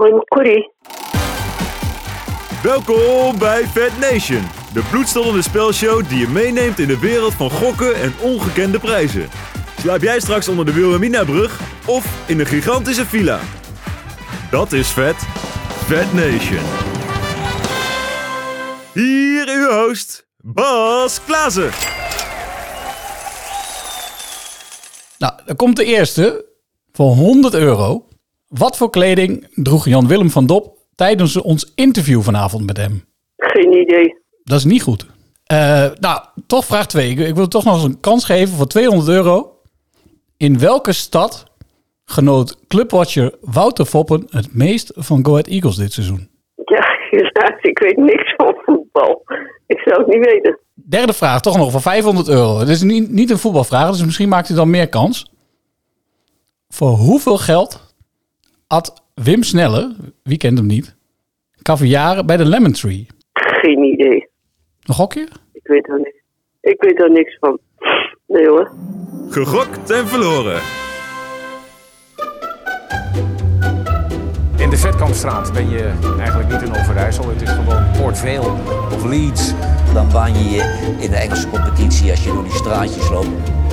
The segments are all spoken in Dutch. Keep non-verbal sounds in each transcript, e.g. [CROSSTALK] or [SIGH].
Hoi, Corrie. Welkom bij Fat Nation, de bloedstollende spelshow die je meeneemt in de wereld van gokken en ongekende prijzen. Slaap jij straks onder de Wilhelmina-brug of in een gigantische villa? Dat is vet. Fat Nation. Hier uw host, Bas Klaassen. Nou, dan komt de eerste voor 100 euro. Wat voor kleding droeg Jan-Willem van Dop tijdens ons interview vanavond met hem? Geen idee. Dat is niet goed. Eh, nou, toch vraag 2. Ik, ik wil toch nog eens een kans geven voor 200 euro. In welke stad genoot clubwatcher Wouter Foppen het meest van Go Ahead Eagles dit seizoen? Ja, [LAUGHS] ik weet niks van voetbal. Ik zou het niet weten. Derde vraag, toch nog voor 500 euro. Het is niet, niet een voetbalvraag, dus misschien maakt u dan meer kans. Voor hoeveel geld had Wim Snelle, wie kent hem niet, caviar bij de Lemon Tree? Geen idee. Een gokje? Ik weet er niks. Ik weet er niks van. Nee hoor. Gegokt en verloren. In de Vetkampstraat ben je eigenlijk niet in Overijssel. Het is gewoon Port Vale of Leeds. Dan baan je je in de Engelse competitie als je door die straatjes loopt.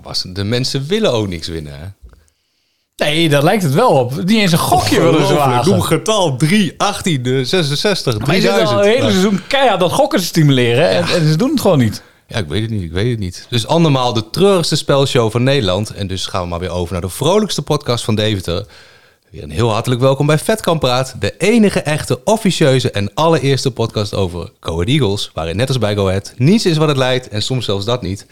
Bas, de mensen willen ook niks winnen. Hè? Nee, daar lijkt het wel op. Niet eens een gokje willen ze wagen. Noem getal 3, 18, eh, 66, Maar je zit al 3000. het hele seizoen keihard dat gokken stimuleren. En, en ze doen het gewoon niet. Ja, ik weet het niet, ik weet het niet. Dus andermaal de treurigste spelshow van Nederland. En dus gaan we maar weer over naar de vrolijkste podcast van Deventer. Weer een heel hartelijk welkom bij Vetkamp Praat. De enige echte, officieuze en allereerste podcast over Go Ahead Eagles. Waarin net als bij Go Ahead niets is wat het lijkt en soms zelfs dat niet.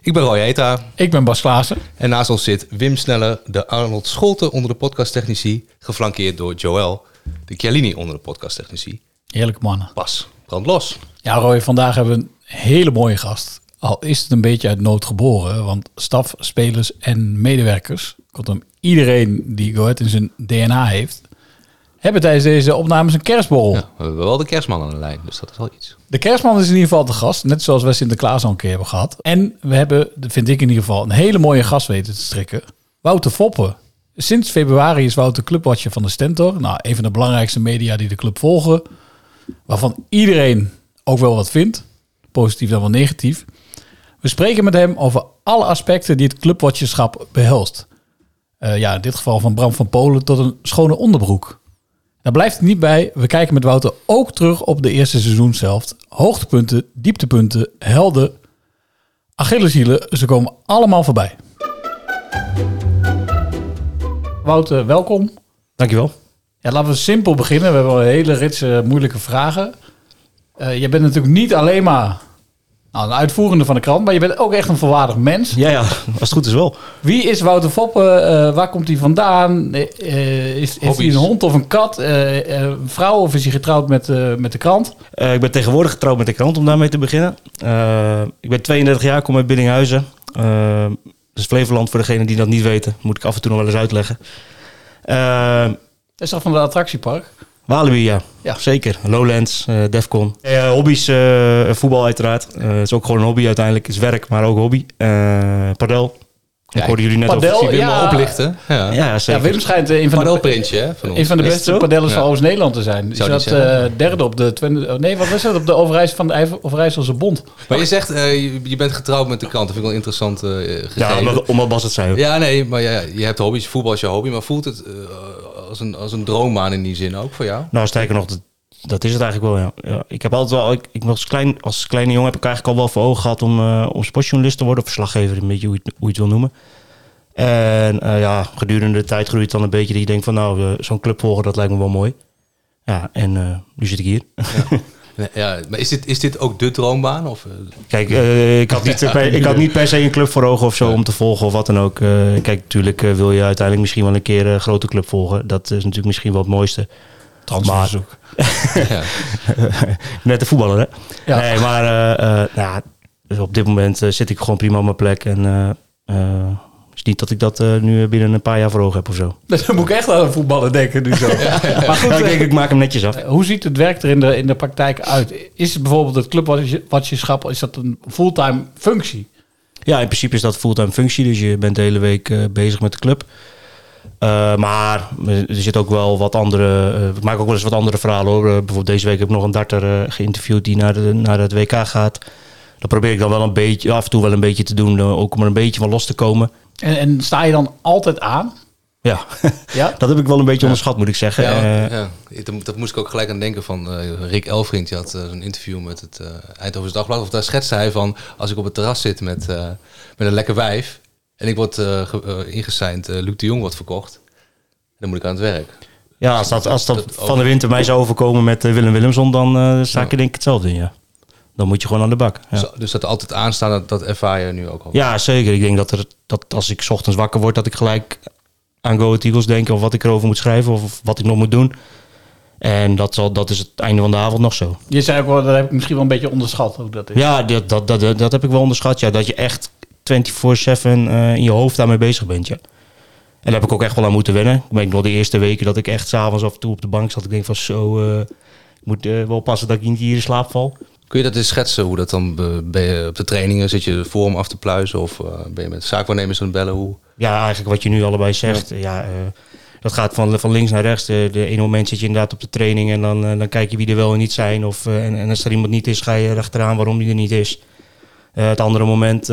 Ik ben Roy Eta Ik ben Bas Klaassen. en naast ons zit Wim Sneller, de Arnold Scholten onder de podcasttechnici. Geflankeerd door Joël, de Chialini onder de podcasttechnici. Heerlijke mannen. Pas, brand los. Ja, Roy, vandaag hebben we een hele mooie gast. Al is het een beetje uit nood geboren, want staf, spelers en medewerkers, kortom iedereen die Go Ahead in zijn DNA heeft, hebben tijdens deze opnames een kerstborrel. Ja, we hebben wel de kerstman aan de lijn, dus dat is al iets. De kerstman is in ieder geval de gast, net zoals wij Sinterklaas al een keer hebben gehad. En we hebben, vind ik in ieder geval, een hele mooie gast weten te strikken. Wouter Foppen. Sinds februari is Wouter clubwatcher van de Stentor. Nou, een van de belangrijkste media die de club volgen. Waarvan iedereen ook wel wat vindt. Positief dan wel negatief. We spreken met hem over alle aspecten die het clubwatcherschap behelst. Eh, ja, in dit geval van Bram van Polen tot een schone onderbroek. Daar blijft het niet bij. We kijken met Wouter ook terug op de eerste seizoenshelft. Hoogtepunten, dieptepunten, helden, Achilleshielen. Ze komen allemaal voorbij. Wouter, welkom. Dankjewel. Ja, laten we simpel beginnen. We hebben al een hele rits moeilijke vragen. Eh, je bent natuurlijk niet alleen maar nou, een uitvoerende van de krant, maar je bent ook echt een volwaardig mens. Ja, ja, als het goed is wel. Wie is Wouter Foppen? Eh, waar komt hij vandaan? Eh, is, hij een hond of een kat? Een vrouw of is hij getrouwd met, met de krant? Ik ben tegenwoordig getrouwd met de krant om daarmee te beginnen. Ik ben 32 jaar, kom uit Biddinghuizen. Dat is Flevoland voor degenen die dat niet weten. Moet ik af en toe nog wel eens uitleggen. Dat is toch van de attractiepark? Walibi, ja. Ja. Zeker. Lowlands, eh, Defcon. Eh, hobby's, eh, voetbal uiteraard. Eh, Het is ook gewoon een hobby uiteindelijk. Het is werk, maar ook hobby. Eh padel. Ik hoorde jullie net padel, over... Wim ja. oplichten? Ja. Ja, Ja, zeker. Wim schijnt eh, een van de? Van ons. een van de Is beste padellers Ja. van Oost-Nederland te zijn. Niet zeggen. eh, derde op de oh, nee, wat was het? Op de Overijs van de Overijsselse Bond. Maar je zegt, eh, je, je bent getrouwd met de krant. Dat vind ik wel een interessant eh gegeven. Ja, omdat, omdat Bas het zei. Ja, nee, maar ja, je hebt hobby's. Voetbal is je hobby. Maar voelt het als, een, als een droombaan in die zin ook voor jou? Nou, sterker nog, dat, is het eigenlijk wel, ja. ja ik heb altijd wel, ik, ik was als, klein, als kleine jongen heb ik eigenlijk al wel voor ogen gehad om, eh, om sportjournalist te worden, of verslaggever, een beetje hoe je, het- hoe je het wil noemen. En eh, ja, gedurende de tijd groeit dan een beetje dat je denkt van, nou, eh, zo'n club volgen, dat lijkt me wel mooi. Ja, en nu zit ik hier. Nee, Ja, maar is dit, is dit ook de droombaan? Of, Kijk, ik, had niet, [LAUGHS] per, ik had niet per se een club voor ogen of zo om te volgen of wat dan ook. Kijk, natuurlijk wil je uiteindelijk misschien wel een keer een grote club volgen. Dat is natuurlijk misschien wel het mooiste. Transferverzoek. [LAUGHS] [LAUGHS] Net de voetballer, hè? Ja. Nee, maar eh, eh, nou, ja, dus op dit moment eh, zit ik gewoon prima op mijn plek. En eh, eh, het is niet dat ik dat nu binnen een paar jaar voor ogen heb of zo. [LAUGHS] Dan moet ik echt aan een voetballer denken nu zo. Maar goed, Ja, ik denk, ik maak hem netjes af. hoe ziet het werk er in de, in de praktijk uit? Is het bijvoorbeeld het clubwatcherschap, is dat een fulltime functie? Ja, in principe is dat fulltime functie. Dus je bent de hele week eh, bezig met de club. Eh, maar er zit ook wel wat andere... eh, ik maak ook wel eens wat andere verhalen hoor. Eh, bijvoorbeeld deze week heb ik nog een darter eh, geïnterviewd die naar, de, naar het WK gaat. Dat probeer ik dan wel een beetje, af en toe wel een beetje te doen. ook om er een beetje van los te komen. En, en sta je dan altijd aan? Ja, [LAUGHS] Ja? dat heb ik wel een beetje onderschat moet ik zeggen. Ja, Eh, ja. Dat, dat moest ik ook gelijk aan denken van eh, Rick Elfrink. Die had zo'n interview met het eh Eindhoven's Dagblad. Of daar schetste hij van, als ik op het terras zit met, eh, met een lekker wijf... en ik word eh ge- eh, ingeseind, eh, Luc de Jong wordt verkocht... dan moet ik aan het werk. Ja, als dat, als dat Dat van de winter mij zou overkomen met eh, Willem Willemson, dan eh sta ik denk ik hetzelfde in, ja. Dan moet je gewoon aan de bak. Ja. Dus, dus dat altijd aanstaan, dat, dat ervaar je nu ook al. Ja, zeker. Ik denk dat, er, dat als ik 's ochtends wakker word, dat ik gelijk aan Go Eagles denk of wat ik erover moet schrijven of wat ik nog moet doen. En dat, zal, dat is het einde van de avond nog zo. Je zei ook wel, dat heb ik misschien wel een beetje onderschat hoe dat is. Ja, dat, dat, dat, dat heb ik wel onderschat. Ja, dat je echt 24-7 eh, in je hoofd daarmee bezig bent. Ja. En daar heb ik ook echt wel aan moeten wennen. Ik weet nog de eerste weken dat ik echt s'avonds af en toe op de bank zat. Ik denk van zo, eh, ik moet eh, wel passen dat ik niet hier in slaap val. Kun je dat eens schetsen, hoe dat dan... be- Ben je op de trainingen, zit je voor hem af te pluizen... of ben je met zaakwaarnemers aan het bellen? Hoe? Ja, eigenlijk wat je nu allebei zegt. Ja. dat gaat van, van links naar rechts. De, de ene moment zit je inderdaad op de training en dan, dan kijk je wie er wel en niet zijn. Of, en, en als er iemand niet is, ga je erachteraan waarom die er niet is. Het andere moment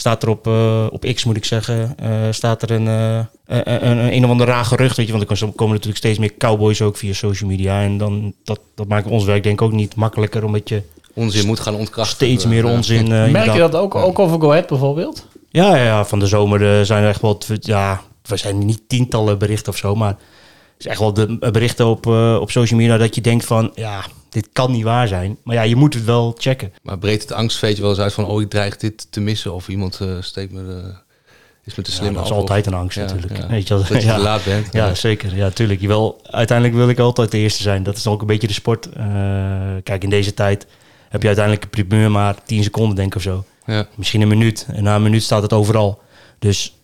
staat er op, eh, op X, moet ik zeggen, eh, staat er een, eh, een, een, een of ander raar gerucht. Weet je, want er komen natuurlijk steeds meer cowboys ook via social media. En dan, dat, dat maakt ons werk denk ik ook niet makkelijker, omdat je Onzin moet gaan ontkrachten. steeds meer Ja. onzin... eh, Merk je dat ook, ook over Go Ahead bijvoorbeeld? ja, ja, ja, van de zomer zijn er echt wel... Ja, we zijn niet tientallen berichten of zo, maar... Is echt wel de berichten op, eh, op social media dat je denkt van... Ja, dit kan niet waar zijn. Maar ja, je moet het wel checken. Maar breekt het angstveetje wel eens uit van... oh, ik dreig dit te missen of iemand eh, steekt me de, is me te slim Ja, dat is af, altijd een angst Ja, natuurlijk. ja. Weet je wel. Dat je [LAUGHS] ja. te laat bent. Ja, zeker. Ja, tuurlijk. Je wil, uiteindelijk wil ik altijd de eerste zijn. Dat is ook een beetje de sport. Eh, kijk, in deze tijd heb je uiteindelijk een primeur maar 10 seconden denk ik of zo. Ja. Misschien een minuut. En na een minuut staat het overal. Dus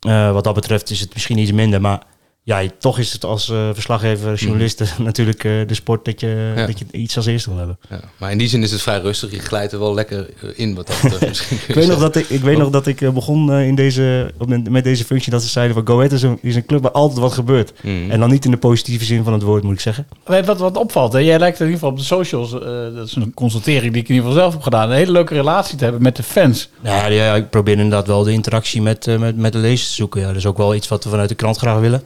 eh, wat dat betreft is het misschien iets minder. Maar ja, toch is het als eh, verslaggever, journalist [LAUGHS] natuurlijk eh, de sport dat je, Ja. dat je iets als eerste wil hebben. Ja. Maar in die zin is het vrij rustig. Je glijdt er wel lekker eh, in wat dat [LAUGHS] Ik weet, nog dat ik, ik weet nog dat ik begon eh, in deze, op- met, deze functie dat ze zeiden van Go Ahead is een, is een club waar altijd wat gebeurt. Mhm. En dan niet in de positieve zin van het woord moet ik zeggen. Weet Wat, wat opvalt, hè? jij lijkt in ieder geval op de socials, eh, dat is een constatering die ik in ieder geval zelf heb gedaan, een hele leuke relatie te hebben met de fans. Nou ja, ja, ik probeer inderdaad wel de interactie met, met, met de lezers te zoeken. Ja, dat is ook wel iets wat we vanuit de krant graag willen.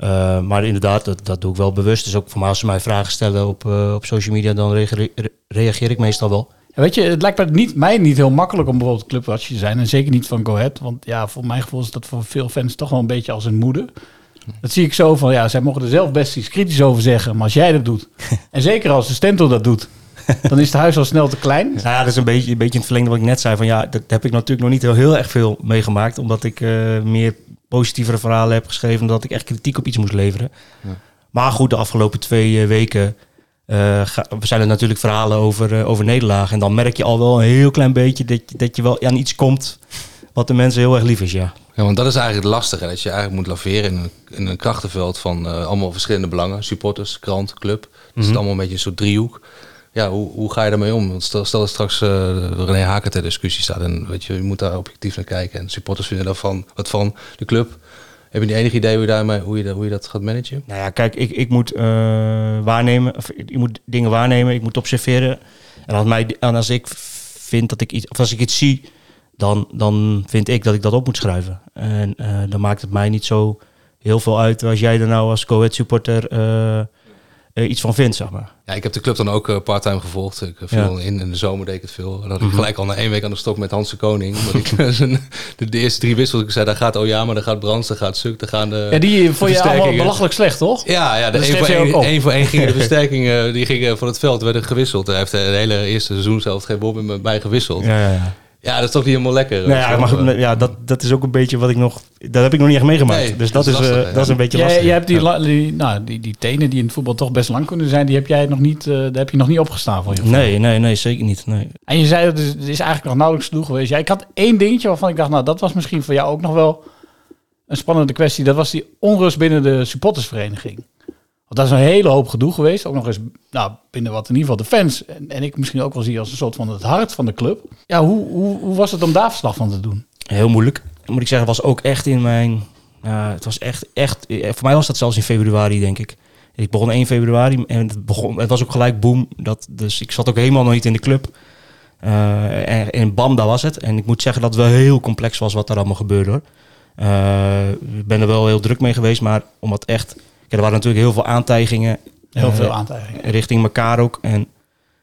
Eh, maar inderdaad, dat, dat doe ik wel bewust. Dus ook voor mij als ze mij vragen stellen op, eh, op social media, dan reageer, reageer ik meestal wel. Ja, weet je, het lijkt me niet, mij niet heel makkelijk om bijvoorbeeld clubwatcher te zijn. En zeker niet van Go Ahead. Want ja, voor mijn gevoel is dat voor veel fans toch wel een beetje als een moeder. Dat zie ik zo van, ja, zij mogen er zelf best iets kritisch over zeggen. Maar als jij dat doet, [LAUGHS] en zeker als de Stento dat doet, dan is het huis al snel te klein. Ja, dat is een beetje, een beetje in het verlengde wat ik net zei. Van, ja, dat heb ik natuurlijk nog niet heel, heel erg veel meegemaakt. Omdat ik eh, meer positievere verhalen heb geschreven. Dat ik echt kritiek op iets moest leveren. Maar goed, de afgelopen twee eh, weken eh, zijn er natuurlijk verhalen over, eh, over nederlagen. En dan merk je al wel een heel klein beetje dat, je- dat je wel aan iets komt wat de mensen heel erg lief is, ja. Ja, want dat is eigenlijk het lastige. Dat je eigenlijk moet laveren in een, in een krachtenveld van allemaal verschillende belangen. Supporters, krant, club. Het is Mhm. allemaal een beetje een soort driehoek. Ja, hoe, hoe ga je daarmee om? Want stel, stel dat straks eh René Haken ter discussie staat. En weet je, je moet daar objectief naar kijken. En supporters vinden daarvan wat van de club. Heb je niet enig idee hoe je, daarmee, hoe je, dat- hoe je dat gaat managen? Nou ja, kijk, ik, ik moet eh, waarnemen, of ik moet dingen waarnemen, ik moet observeren. En als, mij, en als ik vind dat ik iets, of als ik iets zie, dan, dan vind ik dat ik dat op moet schrijven. En eh, dan maakt het mij niet zo heel veel uit als jij er nou als co supporter eh, iets van vindt, zeg maar. Ja, ik heb de club dan ook eh, parttime gevolgd. Ik eh, viel Ja. in in de zomer deed ik het veel. En dan had ik Mhm. gelijk al na één week aan de stok met Hans de Koning. Omdat ik [LAUGHS] zijn- de, de eerste drie wissels, ik zei, daar gaat Oyama, daar gaat Brands, daar gaat Suk, daar gaan de Ja, die vond je allemaal belachelijk slecht, toch? Ja, ja de Dat één voor je één, ook op. één voor één gingen de [LAUGHS] versterkingen die gingen van het veld werden gewisseld. Hij heeft de hele eerste seizoen zelf geen met mij gewisseld. Ja, ja, ja. Ja, dat is toch niet helemaal lekker. Nou ja, je maar, wel. goed, ja dat, dat is ook een beetje wat ik nog... Dat heb ik nog niet echt meegemaakt. Nee, dus dat, dat is, is eh, dat is een beetje lastig. jij hebt die, die, nou, die, die tenen die in het voetbal toch best lang kunnen zijn, die heb jij nog niet, eh, daar heb je nog niet opgestaan voor je. Nee, nee, nee, zeker niet. Nee. En je zei, het is, het is eigenlijk nog nauwelijks genoeg geweest. Ja, ik had één dingetje waarvan ik dacht, nou, dat was misschien voor jou ook nog wel een spannende kwestie. Dat was die onrust binnen de supportersvereniging. Dat is een hele hoop gedoe geweest. Ook nog eens nou, binnen wat in ieder geval de fans. En, en ik misschien ook wel zie als een soort van het hart van de club. Ja, hoe, hoe, hoe was het om daar verslag van te doen? Heel moeilijk. Moet ik zeggen, was ook echt in mijn... ja, het was echt, echt... eh, Voor mij was dat zelfs in februari, denk ik. Ik begon 1 februari en het, begon, het was ook gelijk boom. Dat, dus ik zat ook helemaal nog niet in de club. Eh, en, en bam, daar was het. En ik moet zeggen dat het wel heel complex was wat er allemaal gebeurde. Eh, ik ben er wel heel druk mee geweest, maar omdat echt... Er waren natuurlijk heel veel aantijgingen. Heel eh, veel aantijgingen. Richting elkaar ook. En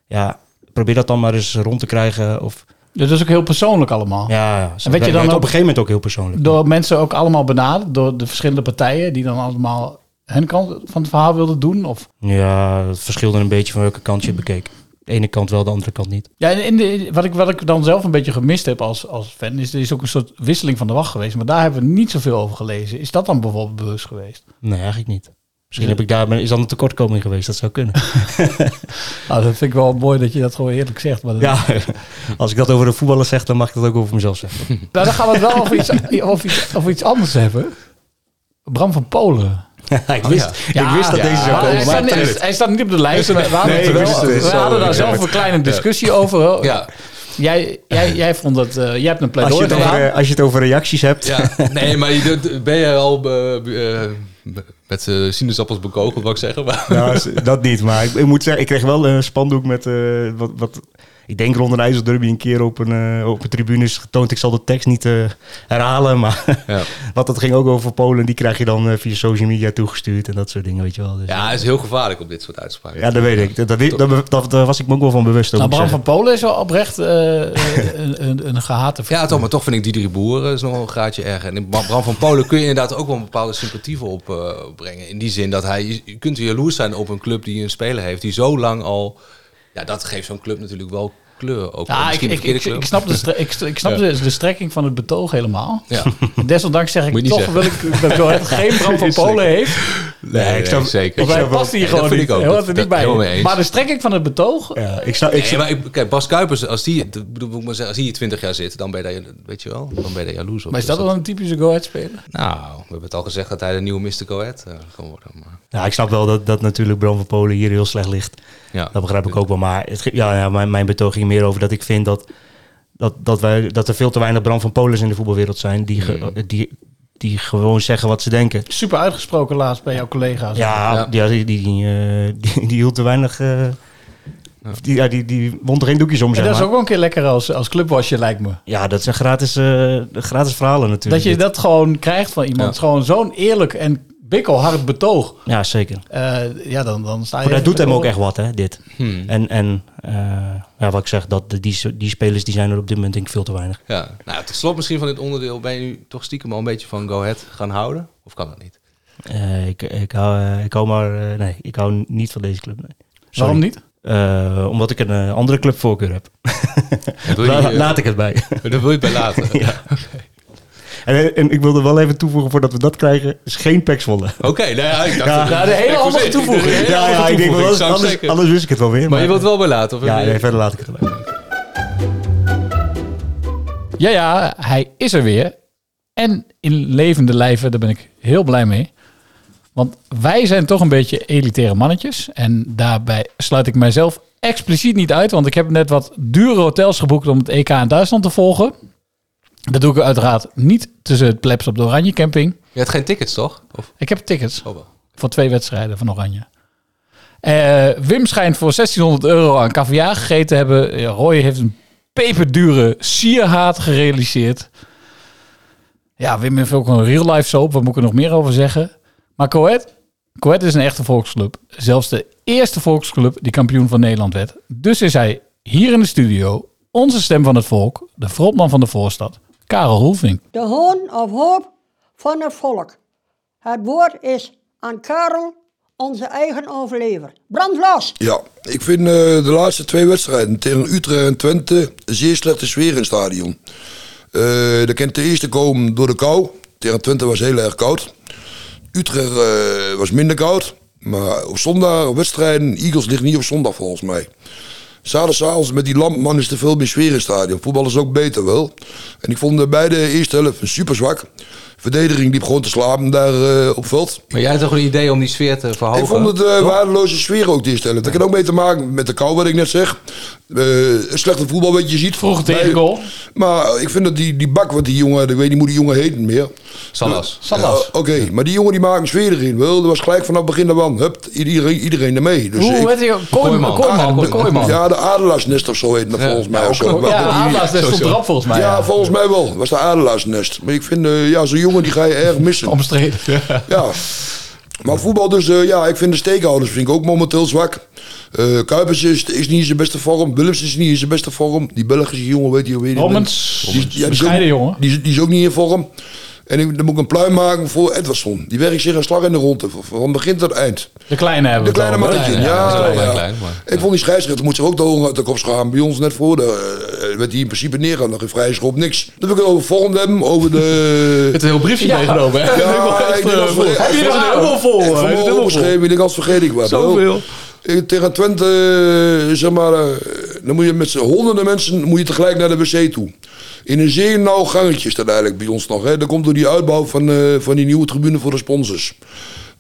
ja, probeer dat dan maar eens rond te krijgen. Of, Dat is ook heel persoonlijk allemaal. ja, ja. En weet je dan op ook- een gegeven moment ook heel persoonlijk. Door mensen ook allemaal benaderd, door de verschillende partijen die dan allemaal hun kant van het verhaal wilden doen? Of Ja, het verschilde een beetje van welke kant je bekeek. De ene kant wel, de andere kant niet. Ja, en de, wat, ik, wat ik dan zelf een beetje gemist heb als, als fan, is er is ook een soort wisseling van de wacht geweest. Maar daar hebben we niet zoveel over gelezen. Is dat dan bijvoorbeeld bewust geweest? Nee, eigenlijk niet. Misschien heb ik daar, is dan een tekortkoming geweest, dat zou kunnen. [LAUGHS] Nou, dat vind ik wel mooi dat je dat gewoon eerlijk zegt. Maar ja, [LAUGHS] als ik dat over de voetballers zeg, dan mag ik dat ook over mezelf zeggen. [LAUGHS] Nou, dan gaan we het wel over iets, over iets, over iets anders hebben. Bram van Polen. ik, wist, ik wist dat Ja, deze zou maar komen. Hij staat, niet, tuurlijk. hij staat niet op de lijst. We, hadden, Nee, het ik wist wel, het. we Zo, hadden daar zelf een kleine discussie over. Ja. Jij, jij, jij vond dat... eh, jij hebt een als, je pleidooi het over, eh, als je het over reacties hebt. Ja, nee, maar je, ben je al eh, met eh, sinaasappels bekogeld, wou ik zeggen. Maar, Nou, dat niet, maar ik, ik moet zeggen, ik kreeg wel een spandoek met eh, wat, wat... Ik denk rond een IJsselderby een keer op een, eh, op een tribune is getoond. Ik zal de tekst niet eh, herhalen, maar Ja. [LAUGHS] wat dat ging ook over Polen. Die krijg je dan eh, via social media toegestuurd en dat soort dingen, weet je wel. Dus, ja, het is heel gevaarlijk op dit soort uitspraken. Ja, dat weet ik. Dat, dat, dat, dat- daar was ik me ook wel van bewust. Nou, Bram van Polen is wel oprecht [LAUGHS] een, een, een gehate Ja, toch, maar toch vind ik Diederik Boeren is nog wel een graadje erger. En in Bram van Polen kun je inderdaad ook wel een bepaalde sympathie voor opbrengen. brengen. in die zin dat hij, je- je kunt jaloers zijn op een club die een speler heeft die zo lang al... Ja, dat geeft zo'n club natuurlijk wel kleur. Ook Ja, ik, misschien ik, ik, ik snap, de, stre- ik, ik snap Ja. de, de strekking van het betoog helemaal. Ja. Desondanks zeg ik toch wil ik dat geen [LAUGHS] Bram van Polen heeft. Nee, ik snap- zeker. Want hij past hier Nee, gewoon dat vind niet. ik ook. Hij hoort Dat- er dat- niet bij. Maar de strekking van het betoog... Ja, ik snap, ik Nee, snap- maar ik, kijk, Bas Kuipers, als die, bedoel, ik maar zeggen, als die hier 20 jaar zit, dan ben je daar, weet je wel, dan ben je jaloers op. Maar is Dus dat wel een typische Go Ahead speler? Nou, we hebben het al gezegd dat hij de nieuwe Mr. Go Ahead eh, kan worden. Maar, ja, ik snap wel dat, dat natuurlijk Bram van Polen hier heel slecht ligt. ja. Dat begrijp ik ook wel. Maar het, ja, mijn, mijn betoog ging meer over dat ik vind dat, dat, dat, wij, dat er veel te weinig Bram van Polens in de voetbalwereld zijn. Die, ge- die, die gewoon zeggen wat ze denken. Super uitgesproken laatst bij jouw collega's. Ja, Ja. die, die, die, eh, die, die hield te weinig. eh, die, ja, die, die wond er geen doekjes om. En Zeg dat is maar. ook wel een keer lekker als, als clubwasje, lijkt me. Ja, dat zijn gratis, eh, gratis verhalen natuurlijk. Dat je dit. dat gewoon krijgt van iemand. Ja. Gewoon zo'n eerlijk en bikkelhard betoog. Ja, zeker. Eh, ja, dan, dan sta je... Maar dat doet hem ook echt. wat, hè, dit. Hmm. En, en eh, ja, wat ik zeg, dat, de- die, die spelers die zijn er op dit moment denk ik veel te weinig. Ja, nou, tot slot misschien van dit onderdeel, ben je nu toch stiekem al een beetje van Go Ahead gaan houden? Of kan dat niet? Eh, ik, ik, hou, ik hou maar, nee, ik hou niet van deze club. Nee. Waarom niet? Eh, omdat ik een eh, andere clubvoorkeur heb. Dat je, [LAUGHS] La- laat ik het bij. Daar wil je het bij laten. [LAUGHS] ja. [LAUGHS] en, en ik wilde wel even toevoegen voordat we dat krijgen, is geen pekswolle. Oké, nou ja, ik dacht... Ja. dat- Ja, de hele voorzien. toevoeging. Ja, ja, handige ik denk wel, anders, anders, wist ik het wel weer. Maar je wilt het wel bij laten? Of Ja, nee, verder laat ik het erbij. Ja, ja, hij is er weer. En in levende lijven, daar ben ik heel blij mee. Want wij zijn toch een beetje elitaire mannetjes. En daarbij sluit ik mijzelf expliciet niet uit. Want ik heb net wat dure hotels geboekt om het EK in Duitsland te volgen. Dat doe ik uiteraard niet tussen het plebs op de Oranje Camping. Je had geen tickets, toch? Of, Ik heb tickets oh voor twee wedstrijden van Oranje. Eh, Wim schijnt voor 1600 euro aan caviar gegeten te hebben. Roy heeft een peperdure sierhaat gerealiseerd. Ja, Wim heeft ook een real life soap. Wat moet ik er nog meer over zeggen? Maar Coët, Coët is een echte volksclub. Zelfs de eerste volksclub die kampioen van Nederland werd. Dus is hij hier in de studio onze stem van het volk, de frontman van de voorstad, Karel Hoefing. De hoon of hoop van het volk. Het woord is aan Karel onze eigen overlever. Brand los! Ja, ik vind eh, de laatste twee wedstrijden tegen Utrecht en Twente een zeer slechte sfeer in het stadion. Eh dat kent de eerste komen door de kou. Tegen Twente was heel erg koud. Utrecht eh, was minder koud. Maar op zondag, op wedstrijden, Eagles ligt niet op zondag volgens mij. Zaterdagavond met die lampman is er veel meer sfeer in het stadion. Voetbal is ook beter wel. En ik vond de beide eerste helft super zwak. Verdediging liep gewoon te slapen daar eh, op veld. Maar jij had toch een idee om die sfeer te verhogen? Ik vond het eh, waardeloze sfeer ook te stellen. Dat kan ook mee te maken met de kou, wat ik net zeg. Eh, een slechte voetbal wat je ziet. Vroeg tegengoal. Maar ik vind dat die, die bak, wat die jongen, ik weet niet hoe die jongen heet meer. Salas. Salas. Ja, Oké, maar die jongen die maakt een sfeer erin. Wel, dat was gelijk vanaf het begin ervan. Hup, iedereen, iedereen ermee. Dus Hoe ik- heet hij? Kooiman. Kooiman. De Kooiman. Ja, de Adelaarsnest of zo heet dat volgens mij. zo. Ja, Adelaars, dat stond erop volgens mij. Ja, volgens mij wel. was de Adelaarsnest. Maar ik vind, eh, ja, zo'n jongen die ga je erg missen. Omstreden. Ja. Maar voetbal dus, eh, ja, ik vind de steekhouders vind ik ook momenteel zwak. Eh Kuipers is, is niet in zijn beste vorm. Willems is niet in zijn beste vorm. Die Belgische jongen, weet je weet je. Rommens. Die, ja, die, is ook, Bescheiden jongen. die, is- die is ook niet in vorm. En ik, dan moet ik een pluim maken voor Edwardson. Die werkt zich een slag in de ronde. Van begin tot eind. De kleine hebben De kleine mannetje, ja. dat is wel ja, klein, maar- Ik vond die scheidsrechter moet zich ook de uit de kop schamen. Bij ons net voor de, eh, werd hij in principe neergaan. Nog geen vrije schop, niks. Dan wil ik het over vorm hebben, over de... [LAUGHS] Het een heel briefje Ja. meegenomen, hè? Ja, ik Heb er? Ik heb Heb je er hem helemaal vol? opgeschreven, ik denk als vergeet ik wat. Zoveel. Ik- Tegen Twente, eh, zeg maar, eh, dan moet je met z'n honderden mensen moet je tegelijk naar de wc toe. In een zeer nauw gangetje staat eigenlijk bij ons nog. Hè. Dat komt door die uitbouw van, eh, van die nieuwe tribune voor de sponsors.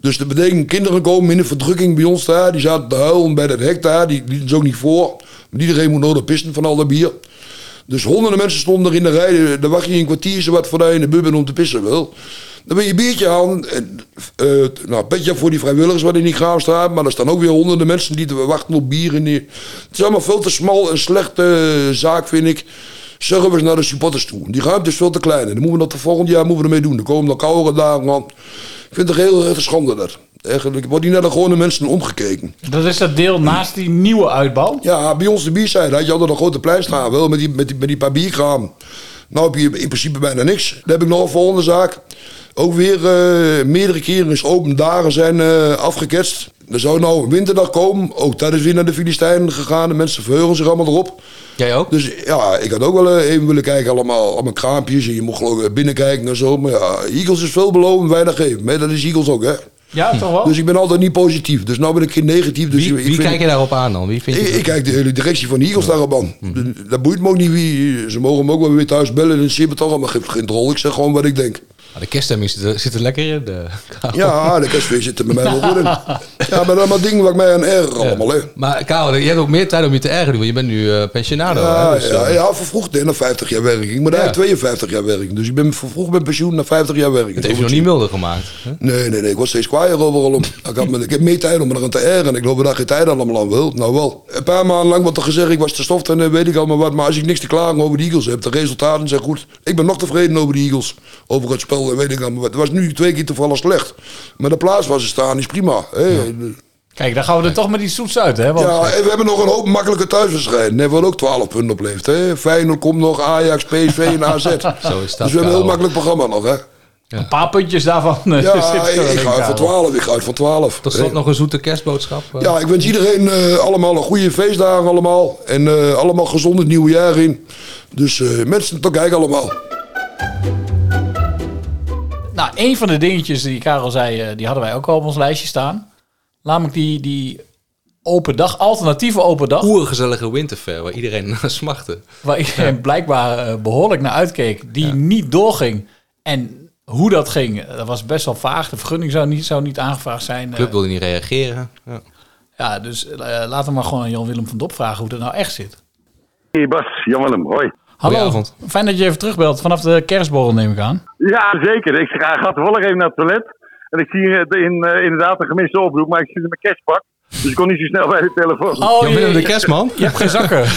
Dus dat betekent, kinderen komen in de verdrukking bij ons daar. Die zaten te huilen bij dat hek daar. Die lieten ze ook niet voor. Maar iedereen moet nodig pissen van al dat bier. Dus honderden mensen stonden er in de rij. Dan wacht je een kwartiertje wat voor in de bub bent om te pissen wil. Dan ben je een biertje aan. En, eh, nou, petje voor die vrijwilligers wat in die graafstraat. Maar er staan ook weer honderden mensen die te wachten op bier. In die... Het is allemaal veel te smal en slechte zaak, vind ik. Service naar de supporters toe. Die ruimte is veel te klein. En dan moeten we dat de volgend jaar moeten we ermee doen. Er komen nog koude dagen aan. Ik vind het heel erg een schande dat. Eigenlijk wordt niet naar de gewone mensen omgekeken. Dat is dat deel naast die nieuwe uitbouw. Ja, bij ons de bierzijde had je altijd een grote plein staan. Wel met die, met die, met die paar bierkraam. Nou heb je in principe bijna niks. Dan heb ik nog een volgende zaak. Ook weer eh, meerdere keren is open dagen zijn eh, afgeketst. Er zou nou een winterdag komen. Ook dat is weer naar de Filistijnen gegaan. De mensen verheugen zich allemaal erop. Jij ook? Dus ja, ik had ook wel eh, even willen kijken. Allemaal, allemaal kraampjes. En je mocht geloof ik binnenkijken en zo. Maar ja, Eagles is veelbelovend, weinig geven. Maar dat is Eagles ook, hè. Ja, toch wel? Dus ik ben altijd niet positief. Dus nou ben ik geen negatief. Dus Wie, ik wie vind- kijk je daarop aan dan? Wie vind je ik, ik kijk de hele directie van de Eagles daarop aan. Dat boeit me ook niet wie. Ze mogen me ook wel weer thuis bellen. En ze hebben toch allemaal geen, geen rol. Ik zeg gewoon wat ik denk. Ah, de kerststemming zit er, zit er lekker in. De... Ja, de kerstfeest zit er bij mij wel goed in. Ja, maar allemaal dingen waar ik mij aan erger allemaal. Hè. Maar Karel, je hebt ook meer tijd om je te ergeren, want je bent nu eh pensionado. Ja, hè? Dus, ja, eh, ja, vervroegd hè, na 50 jaar werk. Ik moet eigenlijk 52 jaar werken. Dus ik ben vervroegd met pensioen na 50 jaar werk. Het heeft je nog niet milder gemaakt. Hè? Nee, nee, nee. Ik was steeds kwaaier overal om. Ik, had ik heb meer tijd om me eraan te ergeren. Ik geloof dat geen tijd allemaal aan wil. Nou wel. Een paar maanden lang wordt er gezegd, ik was te stof en eh, weet ik allemaal wat. Maar als ik niks te klagen over de Eagles heb, de resultaten zijn goed. Ik ben nog tevreden over de Eagles. Over het spel en weet ik allemaal wat. Het was nu twee keer toevallig slecht. Maar de plaats waar ze staan is prima. Hè. Kijk, dan gaan we er toch met die soets uit, hè? Want, Ja, en we hebben nog een hoop makkelijke thuiswedstrijden. Daar hebben we ook 12 punten op leeft. Hè. Feyenoord komt nog, Ajax, PSV en AZ. [LAUGHS] Zo is dat. Dus we hebben een heel makkelijk programma nog, hè? Een paar puntjes daarvan. eh, Ja, [LAUGHS] zitten ik, ga uit van Karel. 12. Ik ga uit van 12. Tot slot nog een zoete kerstboodschap. eh. Ja, ik wens iedereen eh, allemaal een goede feestdagen allemaal. En eh, allemaal gezond het nieuwe jaar in. Dus eh, mensen, tot kijken allemaal. Nou, een van de dingetjes die Karel zei, eh, die hadden wij ook al op ons lijstje staan. Namelijk die, die open dag, alternatieve open dag. Oergezellige winterfair, waar iedereen [LAUGHS] naar smachtte. Waar iedereen blijkbaar eh, behoorlijk naar uitkeek. Die niet doorging. En hoe dat ging, eh, dat was best wel vaag. De vergunning zou niet, zou niet aangevraagd zijn. De club wilde niet reageren. Ja. ja, dus laten we maar gewoon aan Jan-Willem van Dop vragen hoe dat nou echt zit. Hey Bas, Jan-Willem, hoi. Hallo, fijn dat je even terugbelt vanaf de kerstborrel neem ik aan. Ja, zeker. Ik ga ga toevallig even naar het toilet. En ik zie eh, in, eh, inderdaad een gemiste oproep, maar ik zit in mijn cashbak. Dus ik kon niet zo snel bij de telefoon. Oh, Jan-Willem de kerstman? Je hebt geen zakken. [LAUGHS]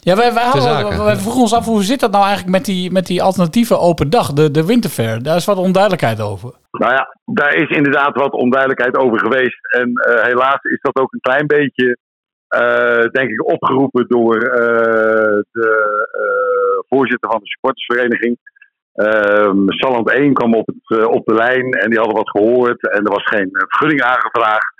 Ja, wij, wij, hadden- wij vroegen ons af hoe zit dat nou eigenlijk met die, met die alternatieve open dag, de, de winterfair. Daar is wat onduidelijkheid over. Nou ja, daar is inderdaad wat onduidelijkheid over geweest. En eh, helaas is dat ook een klein beetje, denk ik, opgeroepen door eh, de eh, voorzitter van de supportersvereniging. Ehm Salland 1 kwam op, het, eh, op de lijn en die hadden wat gehoord. En er was geen eh, vergunning aangevraagd.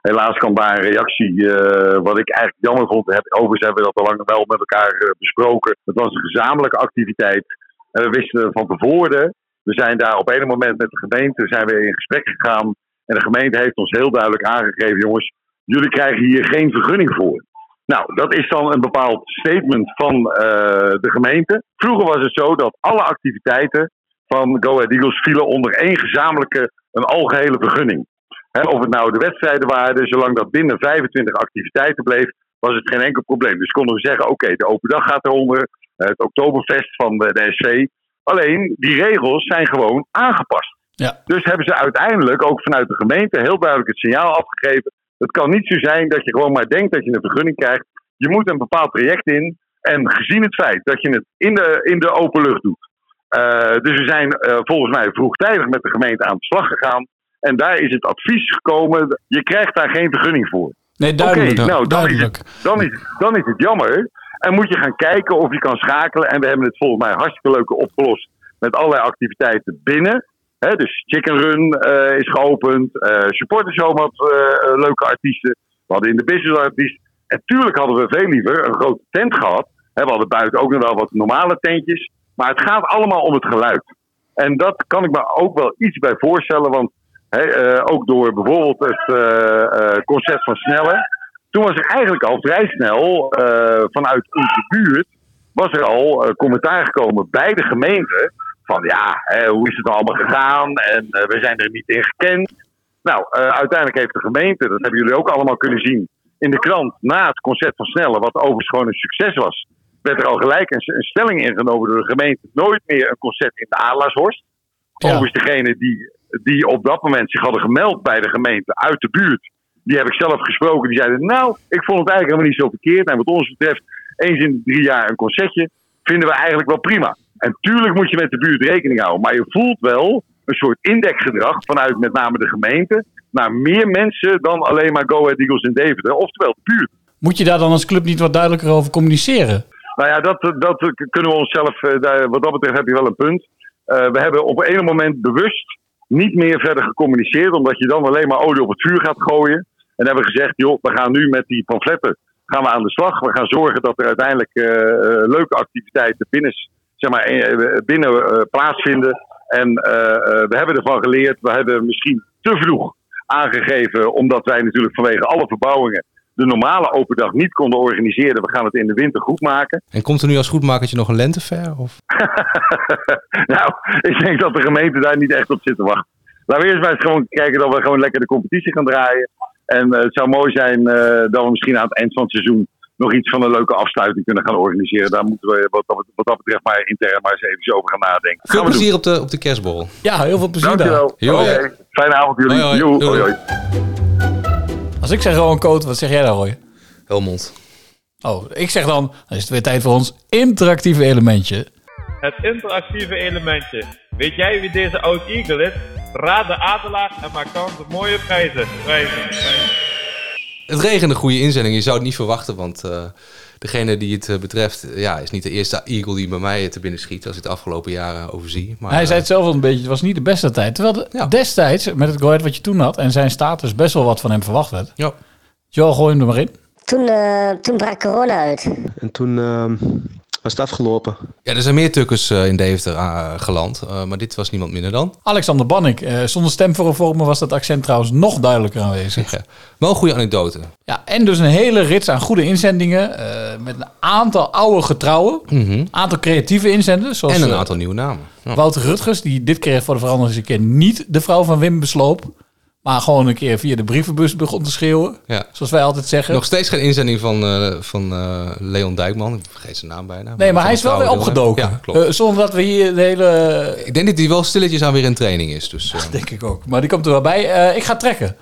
helaas kwam daar een reactie, eh, wat ik eigenlijk jammer vond. Overigens hebben we dat al lang wel met elkaar eh, besproken. Het was een gezamenlijke activiteit. En we wisten van tevoren, we zijn daar op een moment met de gemeente zijn we in gesprek gegaan. En de gemeente heeft ons heel duidelijk aangegeven, jongens, jullie krijgen hier geen vergunning voor. Nou, dat is dan een bepaald statement van eh, de gemeente. Vroeger was het zo dat alle activiteiten van Go Ahead Eagles vielen onder één gezamenlijke, een algehele vergunning. Hè, of het nou de wedstrijden waren, zolang dat binnen 25 activiteiten bleef, was het geen enkel probleem. Dus konden we zeggen, oké, de open dag gaat eronder, het Oktoberfest van de, de SC. Alleen, die regels zijn gewoon aangepast. Ja. Dus hebben ze uiteindelijk ook vanuit de gemeente heel duidelijk het signaal afgegeven. Het kan niet zo zijn dat je gewoon maar denkt dat je een vergunning krijgt. Je moet een bepaald traject in. En gezien het feit dat je het in de, in de open lucht doet. Uh, dus we zijn uh, volgens mij vroegtijdig met de gemeente aan de slag gegaan. En daar is het advies gekomen: je krijgt daar geen vergunning voor. Nee, duidelijk. Nou, dan, duidelijk. Is het, dan, is, dan is het jammer. En moet je gaan kijken of je kan schakelen. En we hebben het volgens mij hartstikke leuk opgelost. Met allerlei activiteiten binnen. Dus Chicken Run uh, is geopend. Uh, Supporters had uh, leuke artiesten. We hadden in de business artiest. En tuurlijk hadden we veel liever een grote tent gehad. He, we hadden buiten ook nog wel wat normale tentjes. Maar het gaat allemaal om het geluid. En dat kan ik me ook wel iets bij voorstellen. Want ook door bijvoorbeeld het concert van Snelle. Toen was er eigenlijk al vrij snel vanuit onze buurt. Was er al commentaar gekomen bij de gemeente van ja, hè, hoe is het allemaal gegaan en uh, we zijn er niet in gekend. Nou, uh, uiteindelijk heeft de gemeente, dat hebben jullie ook allemaal kunnen zien in de krant, na het concert van Snelle, wat overigens gewoon een succes was, werd er al gelijk een, een stelling ingenomen door de gemeente, nooit meer een concert in de Adelaarshorst. Ja. Overigens degene die, die op dat moment zich hadden gemeld bij de gemeente uit de buurt, die heb ik zelf gesproken, die zeiden nou, ik vond het eigenlijk helemaal niet zo verkeerd en wat ons betreft, eens in de drie jaar een concertje, vinden we eigenlijk wel prima. En tuurlijk moet je met de buurt rekening houden. Maar je voelt wel een soort indexgedrag vanuit met name de gemeente. naar meer mensen dan alleen maar Go Ahead Eagles in Deventer. Oftewel de buurt. Moet je daar dan als club niet wat duidelijker over communiceren? Nou ja, dat, dat kunnen we onszelf. Wat dat betreft heb je wel een punt. Uh, we hebben op een moment bewust niet meer verder gecommuniceerd. Omdat je dan alleen maar olie op het vuur gaat gooien. En hebben gezegd, joh, we gaan nu met die pamfletten gaan we aan de slag. We gaan zorgen dat er uiteindelijk uh, leuke activiteiten binnen zeg maar, binnen uh, plaatsvinden. En uh, we hebben ervan geleerd. We hebben misschien te vroeg aangegeven, omdat wij natuurlijk vanwege alle verbouwingen de normale open dag niet konden organiseren. We gaan het in de winter goed maken. En komt er nu als goedmakertje nog een lentefair? Of? [LAUGHS] nou, ik denk dat de gemeente daar niet echt op zit te wachten. Laten we eerst maar eens gewoon kijken dat we gewoon lekker de competitie gaan draaien. En het zou mooi zijn dat we misschien aan het eind van het seizoen nog iets van een leuke afsluiting kunnen gaan organiseren. Daar moeten we wat, wat, wat dat betreft maar intern maar eens even over gaan nadenken. Veel plezier op de, op de kerstborrel. Ja, heel veel plezier Dankjewel. daar. Okay. fijne avond jullie. Hoi, hoi. hoi, hoi. Als ik zeg Rowan Coat, wat zeg jij dan Roy? Helmond. Oh, ik zeg dan, dan is het weer tijd voor ons interactieve elementje. Het interactieve elementje. Weet jij wie deze oud Eagle is? Raad de adelaar en maak kans op mooie prijzen. prijzen. prijzen. Het regende goede inzending. Je zou het niet verwachten, want uh, degene die het uh, betreft... ja, is niet de eerste Eagle die bij mij te binnen schiet... als ik het afgelopen jaren overzie. Maar, Hij zei het zelf al een beetje, het was niet de beste tijd. Terwijl de, ja. destijds, met het Goet wat je toen had... en zijn status best wel wat van hem verwacht werd. Ja. Joel, gooi hem er maar in. Toen, uh, toen brak corona uit. En toen was het afgelopen. Ja, er zijn meer tukkers uh, in Deventer uh, geland, uh, maar dit was niemand minder dan. Aantal Bannik. zonder stemvormen was dat accent trouwens nog duidelijker aanwezig. Ja, wel een goede anekdote. Ja, en dus een hele rits aan goede inzendingen met een aantal oude getrouwen, een mm -hmm. aantal creatieve inzenders. Zoals, en een aantal nieuwe namen. Ja. Wouter Rutgers, die dit keer voor de verandering eens een keer niet de vrouw van Wim besloop. Maar gewoon een keer via de brievenbus begon te schreeuwen. Ja. Zoals wij altijd zeggen. Nog steeds geen inzending van, uh, van uh, Leon Dijkman. Ik vergeet zijn naam bijna. Nee, maar hij is wel weer opgedoken. Ja, klopt. Uh, zonder dat we hier de hele... Ik denk dat hij wel stilletjes aan weer in training is. Dus, dat denk ik ook. Maar die komt er wel bij. ik ga trekken.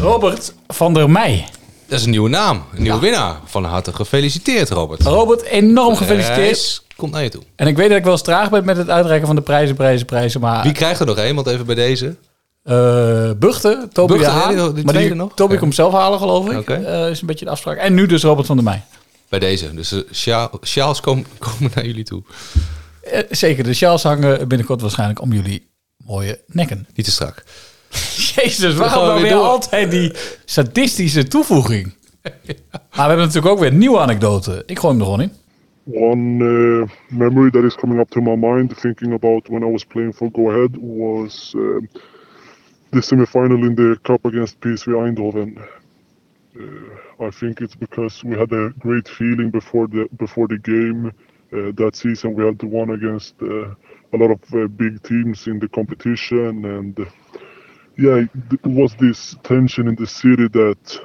Robert van der Meij. Dat is een nieuwe naam. Een nieuwe ja. winnaar. Van harte gefeliciteerd, Robert. Robert, enorm gefeliciteerd. Komt naar je toe. En ik weet dat ik wel eens traag ben met het uitreiken van de prijzen, prijzen, prijzen. Maar... Wie krijgt er nog een? Want even bij deze. Uh, Buchten, Toby Buchten, de Haan. Die, die maar die, nog? Toby ja. komt zelf halen, geloof ik. Okay. Uh, is een beetje de afspraak. En nu dus Robert van der Meij. Bij deze. Dus de uh, sjaals komen, [LAUGHS] komen naar jullie toe. Zeker, de sjaals hangen binnenkort waarschijnlijk om jullie mooie nekken. Niet te strak. [LAUGHS] Jezus, We waarom gaan nou weer altijd die sadistische toevoeging? [LAUGHS] Maar we hebben natuurlijk ook weer een nieuwe anekdote. Ik gooi hem er gewoon in. One uh, memory that is coming up to my mind, thinking about when I was playing for Go Ahead, was um, the semifinal in the cup against PSV Eindhoven. Uh, I think it's because we had a great feeling before the before the game. Uh, that season, we had won against uh, a lot of uh, big teams in the competition, and uh, yeah, it was this tension in the city that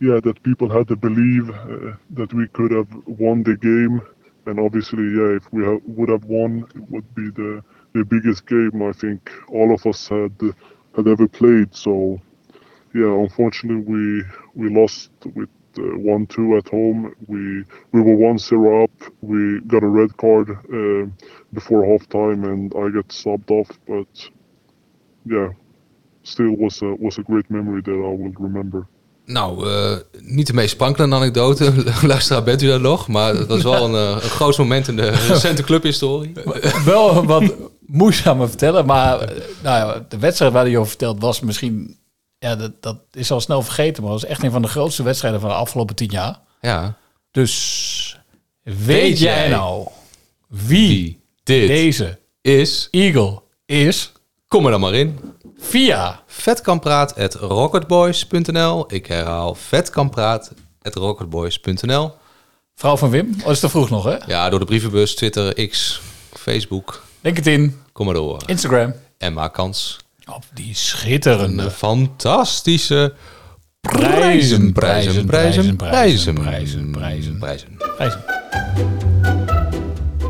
yeah, that people had to believe uh, that we could have won the game. And obviously, yeah, if we ha- would have won, it would be the, the biggest game I think all of us had had ever played. So, yeah, unfortunately, we we lost with uh, one two at home. We we were one zero up. We got a red card uh, before halftime, and I got subbed off. But yeah, still was a was a great memory that I will remember. Nou, eh, niet de meest sprankelende anekdote. [LAUGHS] Luisteraar, bent u dat nog? Maar dat was wel [LAUGHS] een, eh, een groot moment in de recente clubhistorie. [LAUGHS] Wel wat moeizaam te vertellen, maar eh, nou ja, de wedstrijd waar hij over vertelt was misschien, ja, dat, dat is al snel vergeten, maar was echt een van de grootste wedstrijden van de afgelopen tien jaar. Ja. Dus weet, Weet jij jij nou wie, dit deze is Eagle is? Kom er dan maar in. Via vetkampraat.rocketboys.nl Ik herhaal vetkampraat.rocketboys.nl Vrouw van Wim, oh, is te vroeg nog hè? Ja, door de brievenbus, Twitter, X, Facebook. Denk het in. Kom maar door. Instagram. En maak kans. Op die schitterende. Fantastische Prijzen, prijzen, prijzen, prijzen, prijzen, prijzen, prijzen, prijzen. Prijzen.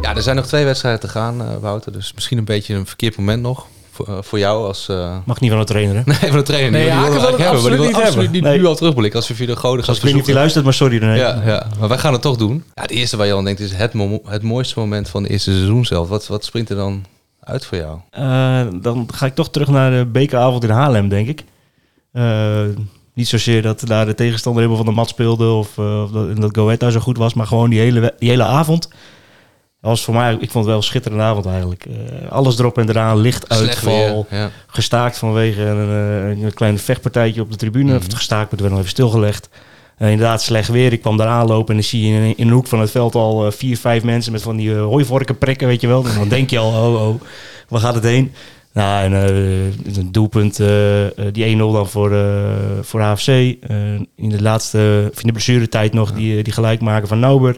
Ja, er zijn nog twee wedstrijden te gaan, eh, Wouter. Dus misschien een beetje een verkeerd moment nog. Voor, eh, voor jou als... eh, Mag niet van de trainer, hè? [LAUGHS] Nee, van de trainer. Nee, die Haken wil wil ik het hebben, maar die wil absoluut niet absoluut niet hebben. nu al terugblikken. Als we via de goden gaan Ik weet niet of hij luistert, maar sorry René. Ja, ja, maar wij gaan het toch doen. Ja, het eerste waar je aan denkt is het, mo- het mooiste moment van de eerste seizoen zelf. Wat, wat springt er dan uit voor jou? Eh, dan ga ik toch terug naar de bekeravond in Haarlem, denk ik. Eh, niet zozeer dat daar de tegenstander helemaal van de mat speelde of, of dat, dat zo goed was, maar gewoon die hele, die hele avond. Dat was voor mij, ik vond het wel een schitterende avond eigenlijk. Eh, alles erop en eraan, lichtuitval, ja. gestaakt vanwege een, eh, een klein vechtpartijtje op de tribune. Mhm. Of gestaakt, maar het werd nog even stilgelegd. Eh, inderdaad, slecht weer. Ik kwam daar aanlopen en dan zie je in, in een hoek van het veld al vier, vijf mensen met van die hooivorken prikken, weet je wel. En dan denk je al, oh, oh, waar gaat het heen? Nou, en een doelpunt, die 1-0 dan voor, voor AFC. In de laatste, in de blessuretijd nog, die, die gelijk maken van Nauber.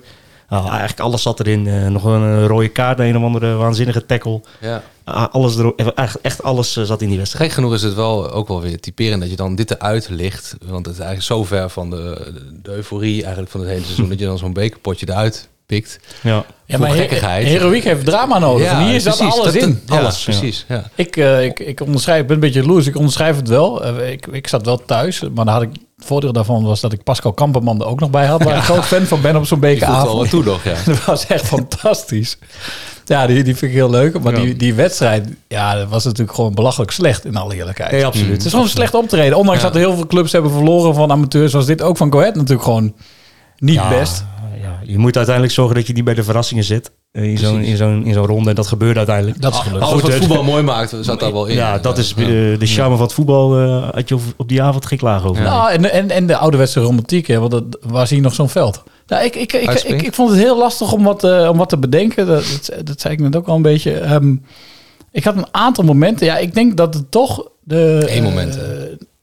Nou, eigenlijk alles zat erin. Eh, nog een eh, rode kaart, een of andere waanzinnige tackle. Ja. Ah, alles erop, eigenlijk echt alles eh, zat in die wedstrijd. Gek genoeg is het wel ook wel weer typerend dat je dan dit eruit ligt. Want het is eigenlijk zo ver van de, de euforie eigenlijk van het hele seizoen... [LAUGHS] dat je dan zo'n bekerpotje eruit pikt. Ja, Ja, maar gekkigheid. Heroïek heeft drama nodig. Ja, en hier zat alles dat- in. ja, alles. precies, ja. Ik, eh, ik, ik onderschrijf, ben een beetje jaloers. Ik onderschrijf het wel. Eh, ik, ik zat wel thuis. Maar dan had ik, het voordeel daarvan was dat ik Pascal Kamperman er ook nog bij had. Waar ik groot fan van ben op zo'n wel wat toe nog, ja. [LAUGHS] dat was echt fantastisch. Ja, die, die vind ik heel leuk. Maar Ja. die, die wedstrijd, ja, dat was natuurlijk gewoon belachelijk slecht in alle eerlijkheid. Nee, absoluut. Het is gewoon een slecht optreden. Ondanks Ja. dat er heel veel clubs hebben verloren van amateurs. Zoals dit ook van Go Ahead natuurlijk gewoon niet Ja, best. Ja, je moet uiteindelijk zorgen dat je niet bij de verrassingen zit. Eh, In zo'n, in, zo'n, in zo'n ronde. En dat gebeurt uiteindelijk. Dat is gelukt. Alles wat het- voetbal mooi maakt, zat daar wel in. Ja, dat is eh, de charme van het voetbal. eh had je op, op die avond geen klagen over. Nou, en, en, en de ouderwetse romantiek, hè, want dat, was hier nog zo'n veld. Nou, ik, ik, ik, ik, ik, vond het heel lastig om wat, eh, om wat te bedenken. Dat, dat, dat zei ik net ook al een beetje. Ehm, ik had een aantal momenten. Ja, ik denk dat het toch... De, Eén moment,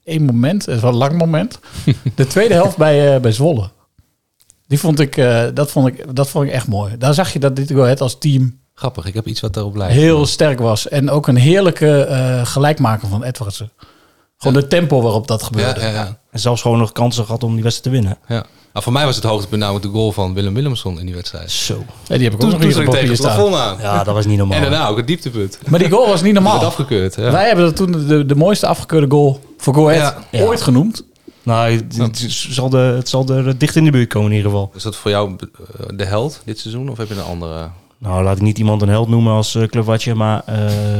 één moment, het is wel een lang moment. [LAUGHS] de tweede helft bij, bij Zwolle. Die vond ik, eh, dat, vond ik, dat vond ik echt mooi. Daar zag je dat dit Go Ahead als team Grappig, ik heb iets wat daarop lijkt. heel sterk was. En ook een heerlijke eh, gelijkmaker van Edwardsen. Gewoon de tempo waarop dat gebeurde. Ja, ja, ja. En zelfs gewoon nog kansen gehad om die wedstrijd te winnen. Ja. Maar voor mij was het hoogtepunt namelijk de goal van Willem Willemson in die wedstrijd. Zo. Ja, die heb ik ook Toen, nog toen tegen het staan. plafond aan. Ja, dat was niet normaal. En daarna ook het dieptepunt. Maar die goal was niet normaal. afgekeurd. Ja. Wij hebben dat toen de, de mooiste afgekeurde goal voor Go Ahead Ja. ooit genoemd. Nou, het, zal de, het zal er dicht in de buurt komen in ieder geval. Is dat voor jou eh, de held dit seizoen of heb je een andere Nou, laat ik niet iemand een held noemen als uh, maar [LAUGHS]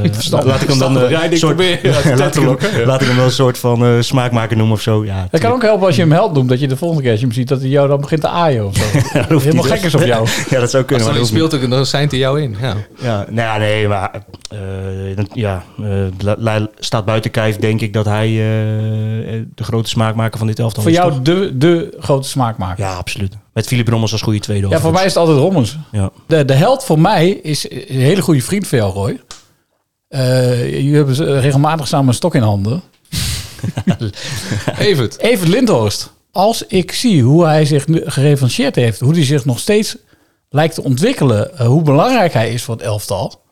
uh, Verstandig. laat ik hem dan uh, Ja, ik soort, [LAUGHS] ja, laat, ik hem, ja. laat ik hem wel een soort van uh, smaakmaker noemen of zo. Ja, Dat kan ook helpen als je hem held noemt, dat je de volgende keer als je hem ziet, dat hij jou dan begint te aaien of zo. [LAUGHS] dat hoeft Helemaal gek is op jou. ja, dat zou kunnen. Als hoeft speelt, dan zijn hij jou in. Ja. Ja, nou ja, nee, maar eh, ja, eh, staat buiten kijf, denk ik dat hij eh, de grote smaakmaker van dit elftal Voor is. jou toch? de, de grote smaakmaker. Ja, absoluut. Met Philip Rommels als goede tweede. Ja, voor mij is het altijd Rommens. Ja. De, de held voor mij is een hele goede vriend van jou, Roy. Eh jullie hebben regelmatig samen een stok in handen. [LAUGHS] Evert. Evert Lindhorst. Als ik zie hoe hij zich nu gerevancheerd heeft, hoe hij zich nog steeds lijkt te ontwikkelen, eh, hoe belangrijk hij is voor het elftal.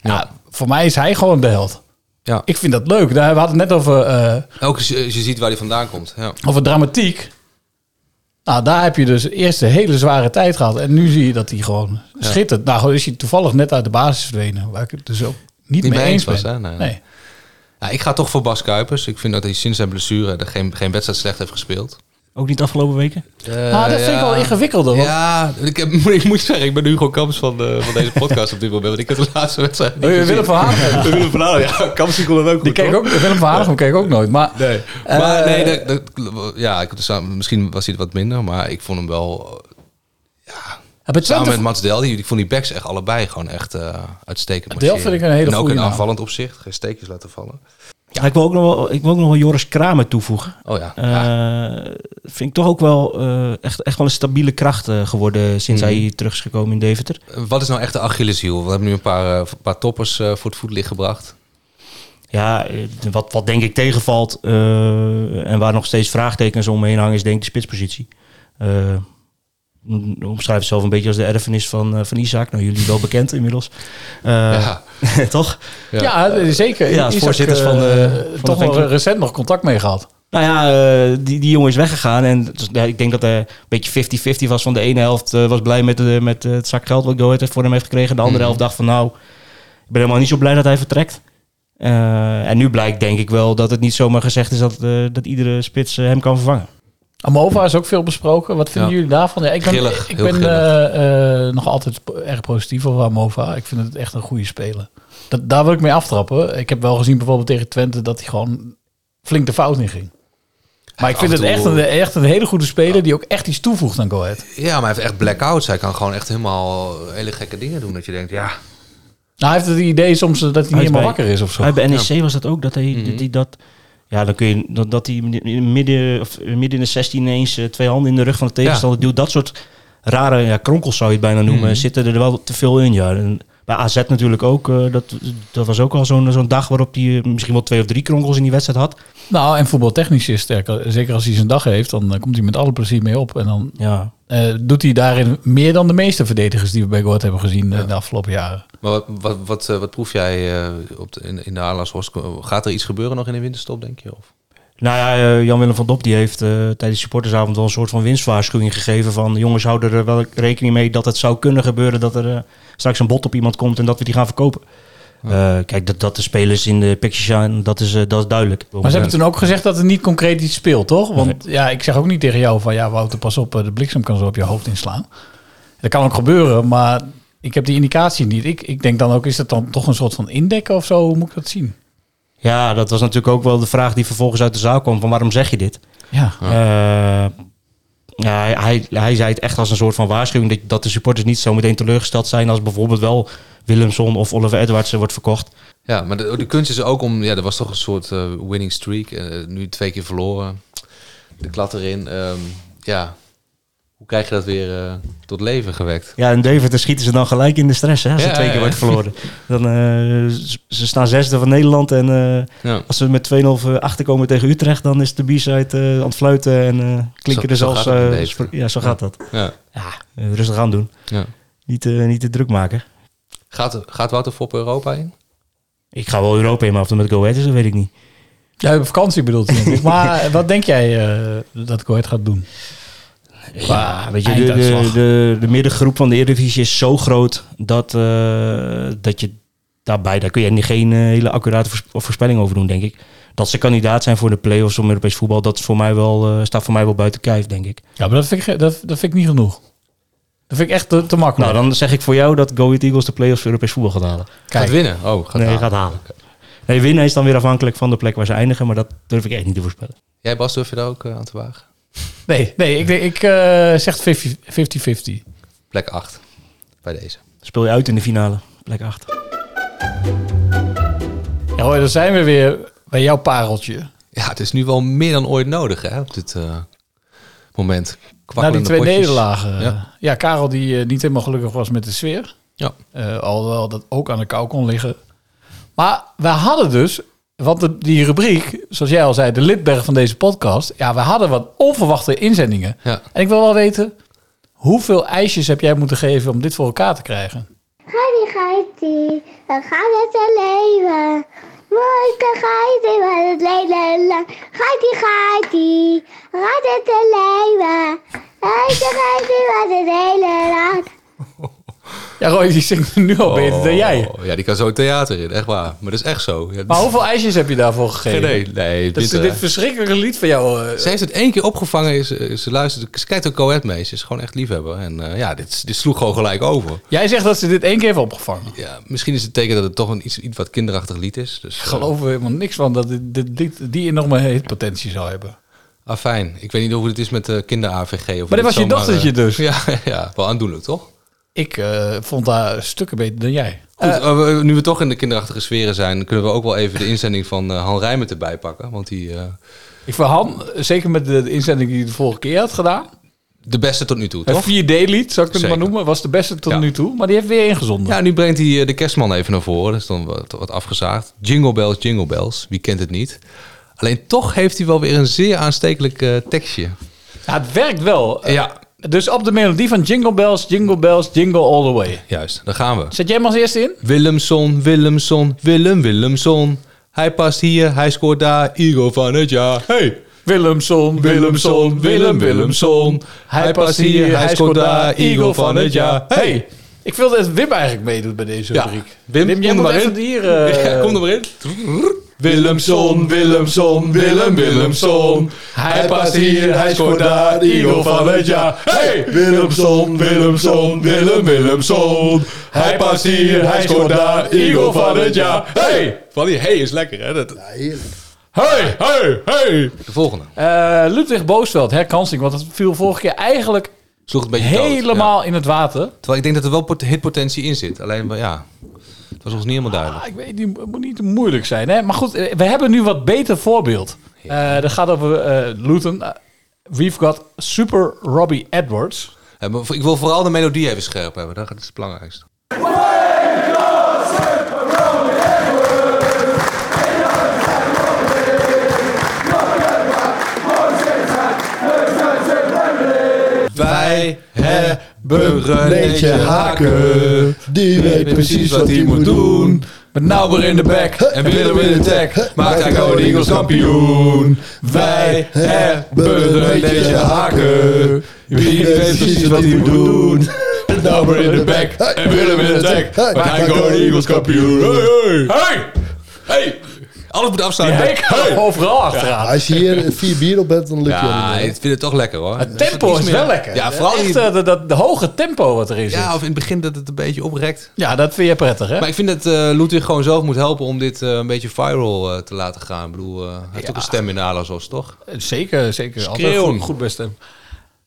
Ja, voor mij is hij gewoon de held. Ja. Ik vind dat leuk. Daar- We hadden het net over, eh, Ook als je, als je ziet waar hij vandaan komt. Ja. over dramatiek. Nou, daar heb je dus eerst een hele zware tijd gehad. En nu zie je dat hij gewoon Ja. schittert. Nou, is hij toevallig net uit de basis verdwenen. Waar ik het dus ook niet, mee eens ben. was. Hè? Nee. Nee. Ja, ik ga toch voor Bas Kuipers. Ik vind dat hij sinds zijn blessure er geen, geen wedstrijd slecht heeft gespeeld. Ook niet de afgelopen weken? Ah, dat vind ik wel ingewikkelder. want- Ja, ik, heb, [LAUGHS] ik moet zeggen, ik ben Hugo Kamps van, de, van deze podcast op dit moment. Want ik heb de laatste wedstrijd niet Oh, je. Willem van. [LAUGHS] Willem van ja. Kamps die kon dat ook Die goed, keek ook, Willem van Hanegem keek ook nooit. Maar, Nee. Maar Eh, nee, dat, dat- ja, ik, dus, misschien was hij wat minder, maar ik vond hem wel... bij Samen Twente- met Mats Del, die, ik vond die backs echt allebei gewoon echt eh, uitstekend. Del vind ik een hele En ook goede in aanvallend opzicht, geen steekjes laten vallen. Ja, ik wil ook nog wel, ik wil ook nog wel Joris Kramer toevoegen. Oh ja. Eh, vind ik toch ook wel eh, echt, echt wel een stabiele kracht eh, geworden sinds Mhm. hij terug is gekomen in Deventer. Wat is nou echt de Achilleshiel? We hebben nu een paar, paar toppers voor het voetlicht gebracht. Ja, wat, wat denk ik tegenvalt en waar nog steeds vraagtekens omheen hangen, is denk ik de spitspositie. Eh omschrijf het zelf een beetje als de erfenis van, eh, van Isaac. Nou, jullie wel bekend inmiddels. Eh, Ja. [LAUGHS] toch? Ja, zeker. Ja, als Isaac, voorzitters van de... eh, van de toch wel recent nog contact mee gehad. Nou ja, eh, die, die jongen is weggegaan. En dus, ja, ik denk dat er een beetje 50-50 was. Van de ene helft eh, was blij met, de, met eh, het zak geld wat Go Ahead voor hem heeft gekregen. De andere Mhm. helft dacht van nou, ik ben helemaal niet zo blij dat hij vertrekt. Eh, en nu blijkt denk ik wel dat het niet zomaar gezegd is dat, eh, dat iedere spits eh, hem kan vervangen. Amova is ook veel besproken. Wat vinden Ja. jullie daarvan? Ja, ik ben, Grillig, ik ben eh, eh, nog altijd erg positief over Amova. Ik vind het echt een goede speler. Dat, daar wil ik mee aftrappen. Ik heb wel gezien bijvoorbeeld tegen Twente dat hij gewoon flink de fout in ging. Maar ik vind het echt een, echt een hele goede speler die ook echt iets toevoegt aan Go Ahead. Ja, maar hij heeft echt blackouts. Hij kan gewoon echt helemaal hele gekke dingen doen. Dat je denkt, ja... Nou, hij heeft het idee soms dat hij niet helemaal wakker is of zo. Bij NEC Ja. was dat ook, dat hij Mhm. dat, hij dat... Ja, dan kun je dat, dat hij midden, of midden in de 16 ineens eh, twee handen in de rug van de tegenstander duwt. Dat soort rare ja, kronkels zou je het bijna noemen. Mhm. Zitten er wel te veel in, ja. En bij AZ natuurlijk ook. eh, dat, dat was ook al zo'n zo'n dag waarop hij eh, misschien wel twee of drie kronkels in die wedstrijd had. Nou, en voetbaltechnisch is sterker. Zeker als hij zijn dag heeft, dan eh, komt hij met alle plezier mee op. En dan Ja. eh, doet hij daarin meer dan de meeste verdedigers die we bij Go Ahead hebben gezien de afgelopen jaren. Maar wat, wat, wat, wat proef jij eh, op de, in, in de? Gaat er iets gebeuren nog in de winterstop, denk je? Of? Nou ja, eh, Jan-Willem van Dop die heeft eh, tijdens de supportersavond wel een soort van winstwaarschuwing gegeven van jongens houden er wel rekening mee dat het zou kunnen gebeuren dat er eh, straks een bot op iemand komt en dat we die gaan verkopen. Eh, kijk, dat, dat de spelers in de picture zijn, dat is, dat is duidelijk. Maar ze hebben toen ook gezegd dat er niet concreet iets speelt, toch? Want ja, ik zeg ook niet tegen jou van ja, Wouter, pas op, de bliksem kan zo op je hoofd inslaan. Dat kan ook gebeuren, maar ik heb die indicatie niet. Ik, ik denk dan ook, is dat dan toch een soort van indekken of zo? Hoe moet ik dat zien? Ja, dat was natuurlijk ook wel de vraag die vervolgens uit de zaal kwam van waarom zeg je dit? Ja. Eh, ja, hij, hij, hij zei het echt als een soort van waarschuwing dat, dat de supporters niet zo meteen teleurgesteld zijn als bijvoorbeeld wel Willemson of Oliver Edwards eh, wordt verkocht. Ja, maar de, de kunst is ook om... Ja, er was toch een soort eh, winning streak. eh, nu twee keer verloren. De klad erin. Ehm, ja, hoe krijg je dat weer eh, tot leven gewekt? Ja, en Deventer schieten ze dan gelijk in de stress, hè, als Ja, er twee keer ja. wordt verloren. Dan, eh, ze staan zesde van Nederland en eh, Ja. als ze met 2-0 achterkomen tegen Utrecht, dan is de B-side eh, aan het fluiten en eh, klinken Zo- er zo zelfs... in eh, ja, zo gaat dat. Ja. rustig aan doen. Ja. Niet, eh, niet te druk maken. Gaat, gaat Wouter Fop Europa in? Ik ga wel Europa in, maar of het met Go Ahead is, dat weet ik niet. Ja, op vakantie bedoelt hij. [LAUGHS] Maar wat denk jij eh, dat Go Ahead gaat doen? Ja, weet je, de, de, de, de middengroep van de Eredivisie is zo groot dat, eh, dat je daarbij, daar kun je geen eh, hele accurate voors- voorspelling over doen, denk ik. Dat ze kandidaat zijn voor de play-offs om Europees voetbal, dat is voor mij wel, eh, staat voor mij wel buiten kijf, denk ik. Ja, maar dat vind ik, dat, dat vind ik niet genoeg. Dat vind ik echt te, te makkelijk. Nou, dan zeg ik voor jou dat Go Ahead Eagles de play-offs voor Europees voetbal gaat halen. Gaat winnen? Oh, gaat nee, halen. gaat halen. Nee, winnen is dan weer afhankelijk van de plek waar ze eindigen, maar dat durf ik echt niet te voorspellen. Jij Bas, durf je daar ook aan te wagen? Nee, nee ik, ik eh, zeg 50-50. Plek 8. Bij deze. Speel je uit in de finale, plek 8. Ja, hoor, dan zijn we weer bij jouw pareltje. Ja, het is nu wel meer dan ooit nodig hè, op dit eh, moment. Na die twee potjes. nederlagen. Ja. Ja. Karel die eh, niet helemaal gelukkig was met de sfeer. Ja. Eh, alhoewel dat ook aan de kou kon liggen. Maar we hadden dus, want de, die rubriek, zoals jij al zei, de Lidberg van deze podcast. Ja, we hadden wat onverwachte inzendingen. Ja. En ik wil wel weten, hoeveel ijsjes heb jij moeten geven om dit voor elkaar te krijgen? Geitie, geitie, dan gaat het een leven. Mooiste geitie van het leven. Geitie, geitie, gaat het een leven. Geitie, geitie van het hele land. [LAUGHS] Ja, Roy, die zingt nu al beter dan jij. Oh, Ja, die kan zo theater in, echt waar. Maar dat is echt zo. Ja, Maar hoeveel ijsjes heb je daarvoor gegeven? Idee. Nee, Dat is dit, dit eh, verschrikkelijke lied van jou. eh, Ze heeft het één keer opgevangen. Ze, ze luistert, ze kijkt ook Coët mee. Ze is gewoon echt liefhebber. En eh, ja, dit, dit sloeg gewoon gelijk over. Jij zegt dat ze dit één keer heeft opgevangen. Ja, misschien is het teken dat het toch een iets, iets wat kinderachtig lied is. Dus, Ik geloof er helemaal niks van dat dit, dit, dit- die enorme hitpotentie zou hebben. Ah, fijn. Ik weet niet hoe het is met de kinder-AVG. Maar dit was je dochtertje dus? [LAUGHS] Ja, ja, wel aandoenlijk, toch? Ik eh, vond haar stukken beter dan jij. Goed, Eh, eh, nu we toch in de kinderachtige sferen zijn... kunnen we ook wel even de inzending van eh, Han Rijmen erbij pakken. Want die... eh, ik vond Han, zeker met de, de inzending die hij de vorige keer had gedaan. de beste tot nu toe, toch? Een 4D-lied, zou ik het maar noemen. Was de beste tot Ja. nu toe. Maar die heeft weer ingezonden. Ja, nu brengt hij de kerstman even naar voren. Dat is dan wat, wat afgezaagd. Jingle bells, jingle bells. Wie kent het niet? Alleen toch heeft hij wel weer een zeer aanstekelijk eh, tekstje. Ja, het werkt wel. Ja. Dus op de melodie van Jingle Bells, Jingle Bells, Jingle All The Way. Juist, daar gaan we. Zet jij hem als eerste in? Willemson, Willemson, Willem, Willemson. Hij past hier, hij scoort daar. Igor van het jaar. Hey! Willemson, Willemson, Willem, Willemson. Hij past hier, hij scoort daar. Igor van het jaar. Hey! Ik wil dat Wim eigenlijk meedoet bij deze Ja. rubriek. Wim, Wim jij er moet maar even in. hier... eh, [LAUGHS] Ja, kom er maar in. Willemson, Willemson, Willem, Willemson. Hij past hier, hij scoort daar. Igor van het jaar. Hey! Willemson, Willemson, Willem, Willemson. Hij past hier, hij scoort daar. Igor van het jaar. Hey! Van die hey is lekker, hè? Dat... heerlijk. Hey, hey, hey! De volgende. Eh, Ludwig Boosveld, herkansing. Want dat viel vorige keer eigenlijk Sloeg het een beetje dood, helemaal in het water. Terwijl ik denk dat er wel pot- hitpotentie in zit. Alleen, maar ja, het was ons niet helemaal duidelijk. Ah, ik weet niet, het moet niet te moeilijk zijn. Hè? Maar goed, eh, we hebben nu wat beter voorbeeld. Eh dat gaat over eh, Luton. We've got Super Robbie Edwards. Ja, maar ik wil vooral de melodie even scherp hebben. Dat is het belangrijkste. Wij hebben Renéetje Haken. Die weet precies wat hij moet doen. Met Nauber in de back En Willem in de tag. Maakt hij Go Eagles kampioen. Wij hebben Renéetje Haken. Wie weet precies wat hij moet doen. Nauber in de back. En Willem in de tag. Maakt hij Go Eagles kampioen. Hey, hey. Hey. Alles moet afsluiten. Die hek overal achteraan. Als je hier vier bier op hebt, dan lukt je Ja, niet ik vind het toch lekker hoor. Het tempo is wel lekker. Ja, vooral Echt, in, eh, de, de, de hoge tempo wat erin zit. ja, Ja, of in het begin dat het een beetje oprekt. dat vind je prettig, hè? Maar ik vind dat eh Ludwig gewoon zelf moet helpen om dit eh, een beetje viral te laten gaan. Ik bedoel, eh, hij heeft ook een stem in de Alazos, toch? Zeker, zeker. Altijd goed, goed bij stem.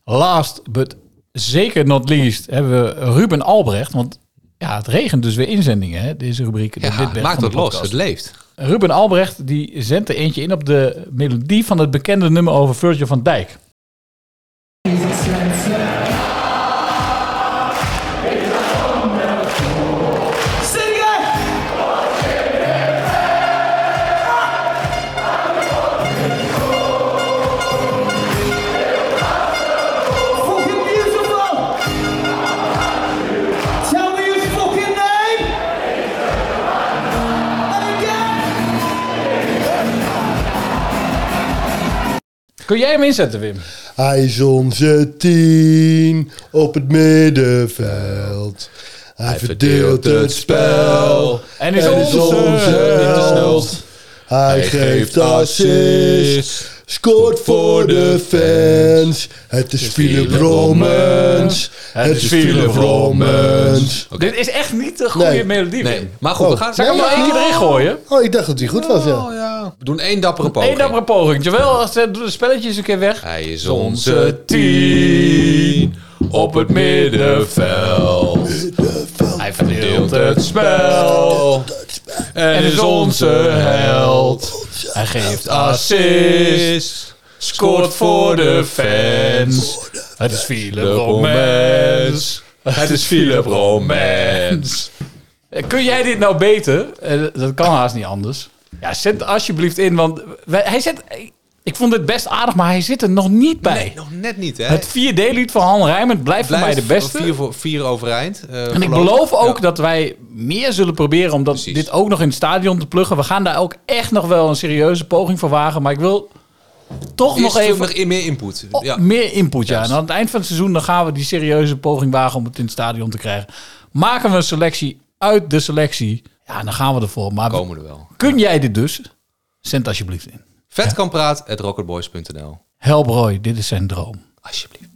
Last, but zeker not least, hebben we Ruben Albrecht. Want ja, het regent dus weer inzendingen, hè, deze rubriek. de Ja, maakt van de het los. podcast. Het leeft. Ruben Albrecht die zendt er eentje in op de melodie van het bekende nummer over Virgil van Dijk. Kun jij hem inzetten, Wim? Hij is onze tien op het middenveld. Hij verdeelt het spel. En is onze held. Hij geeft assist. Scoort voor de fans. Het is Philip Romans. Het is Philip Romans. Dit is echt niet de goede Nee. melodie. Nee, Wim. maar goed, we gaan- Zal ik hem nog één keer erin gooien? Oh, ik dacht dat hij goed was, ja. Oh ja. We doen één dappere poging. Eén dappere poging. Jawel, als de de spelletjes een keer weg. Hij is onze tien op het middenveld. Hij verdeelt het spel. En is onze held. Hij geeft assist. Scoort voor de fans. Het is Philip Romans. Het is Philip Romans. Eh, Kun jij dit nou beter? Eh, Dat kan haast niet anders. Ja, zet alsjeblieft in, want wij- hij zet... Ik vond dit best aardig, maar hij zit er nog niet bij. Nee, nog net niet, hè? Het 4D-lied van Han Rijmen blijft, voor mij de beste. Vier, voor, vier overeind. eh, En ik beloof ook Ja. dat wij meer zullen proberen om dat, dit ook nog in het stadion te pluggen. We gaan daar ook echt nog wel een serieuze poging voor wagen. Maar ik wil toch Eerst nog even nog meer input. Oh, ja. meer input. Ja. En aan het eind van het seizoen dan gaan we die serieuze poging wagen om het in het stadion te krijgen. Maken we een selectie uit de selectie. Ja, dan gaan we ervoor. Maar Komen er wel. kun jij dit dus? Zend alsjeblieft in. Vet kan praat at rocketboys.nl. Help Roy, dit is zijn droom. Alsjeblieft.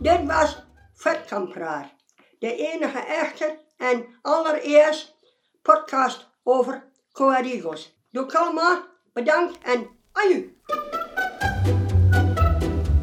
Dit was Vetkampraat. De enige echte en allereerst podcast over Coarigos. Doe kalma, bedankt en aju.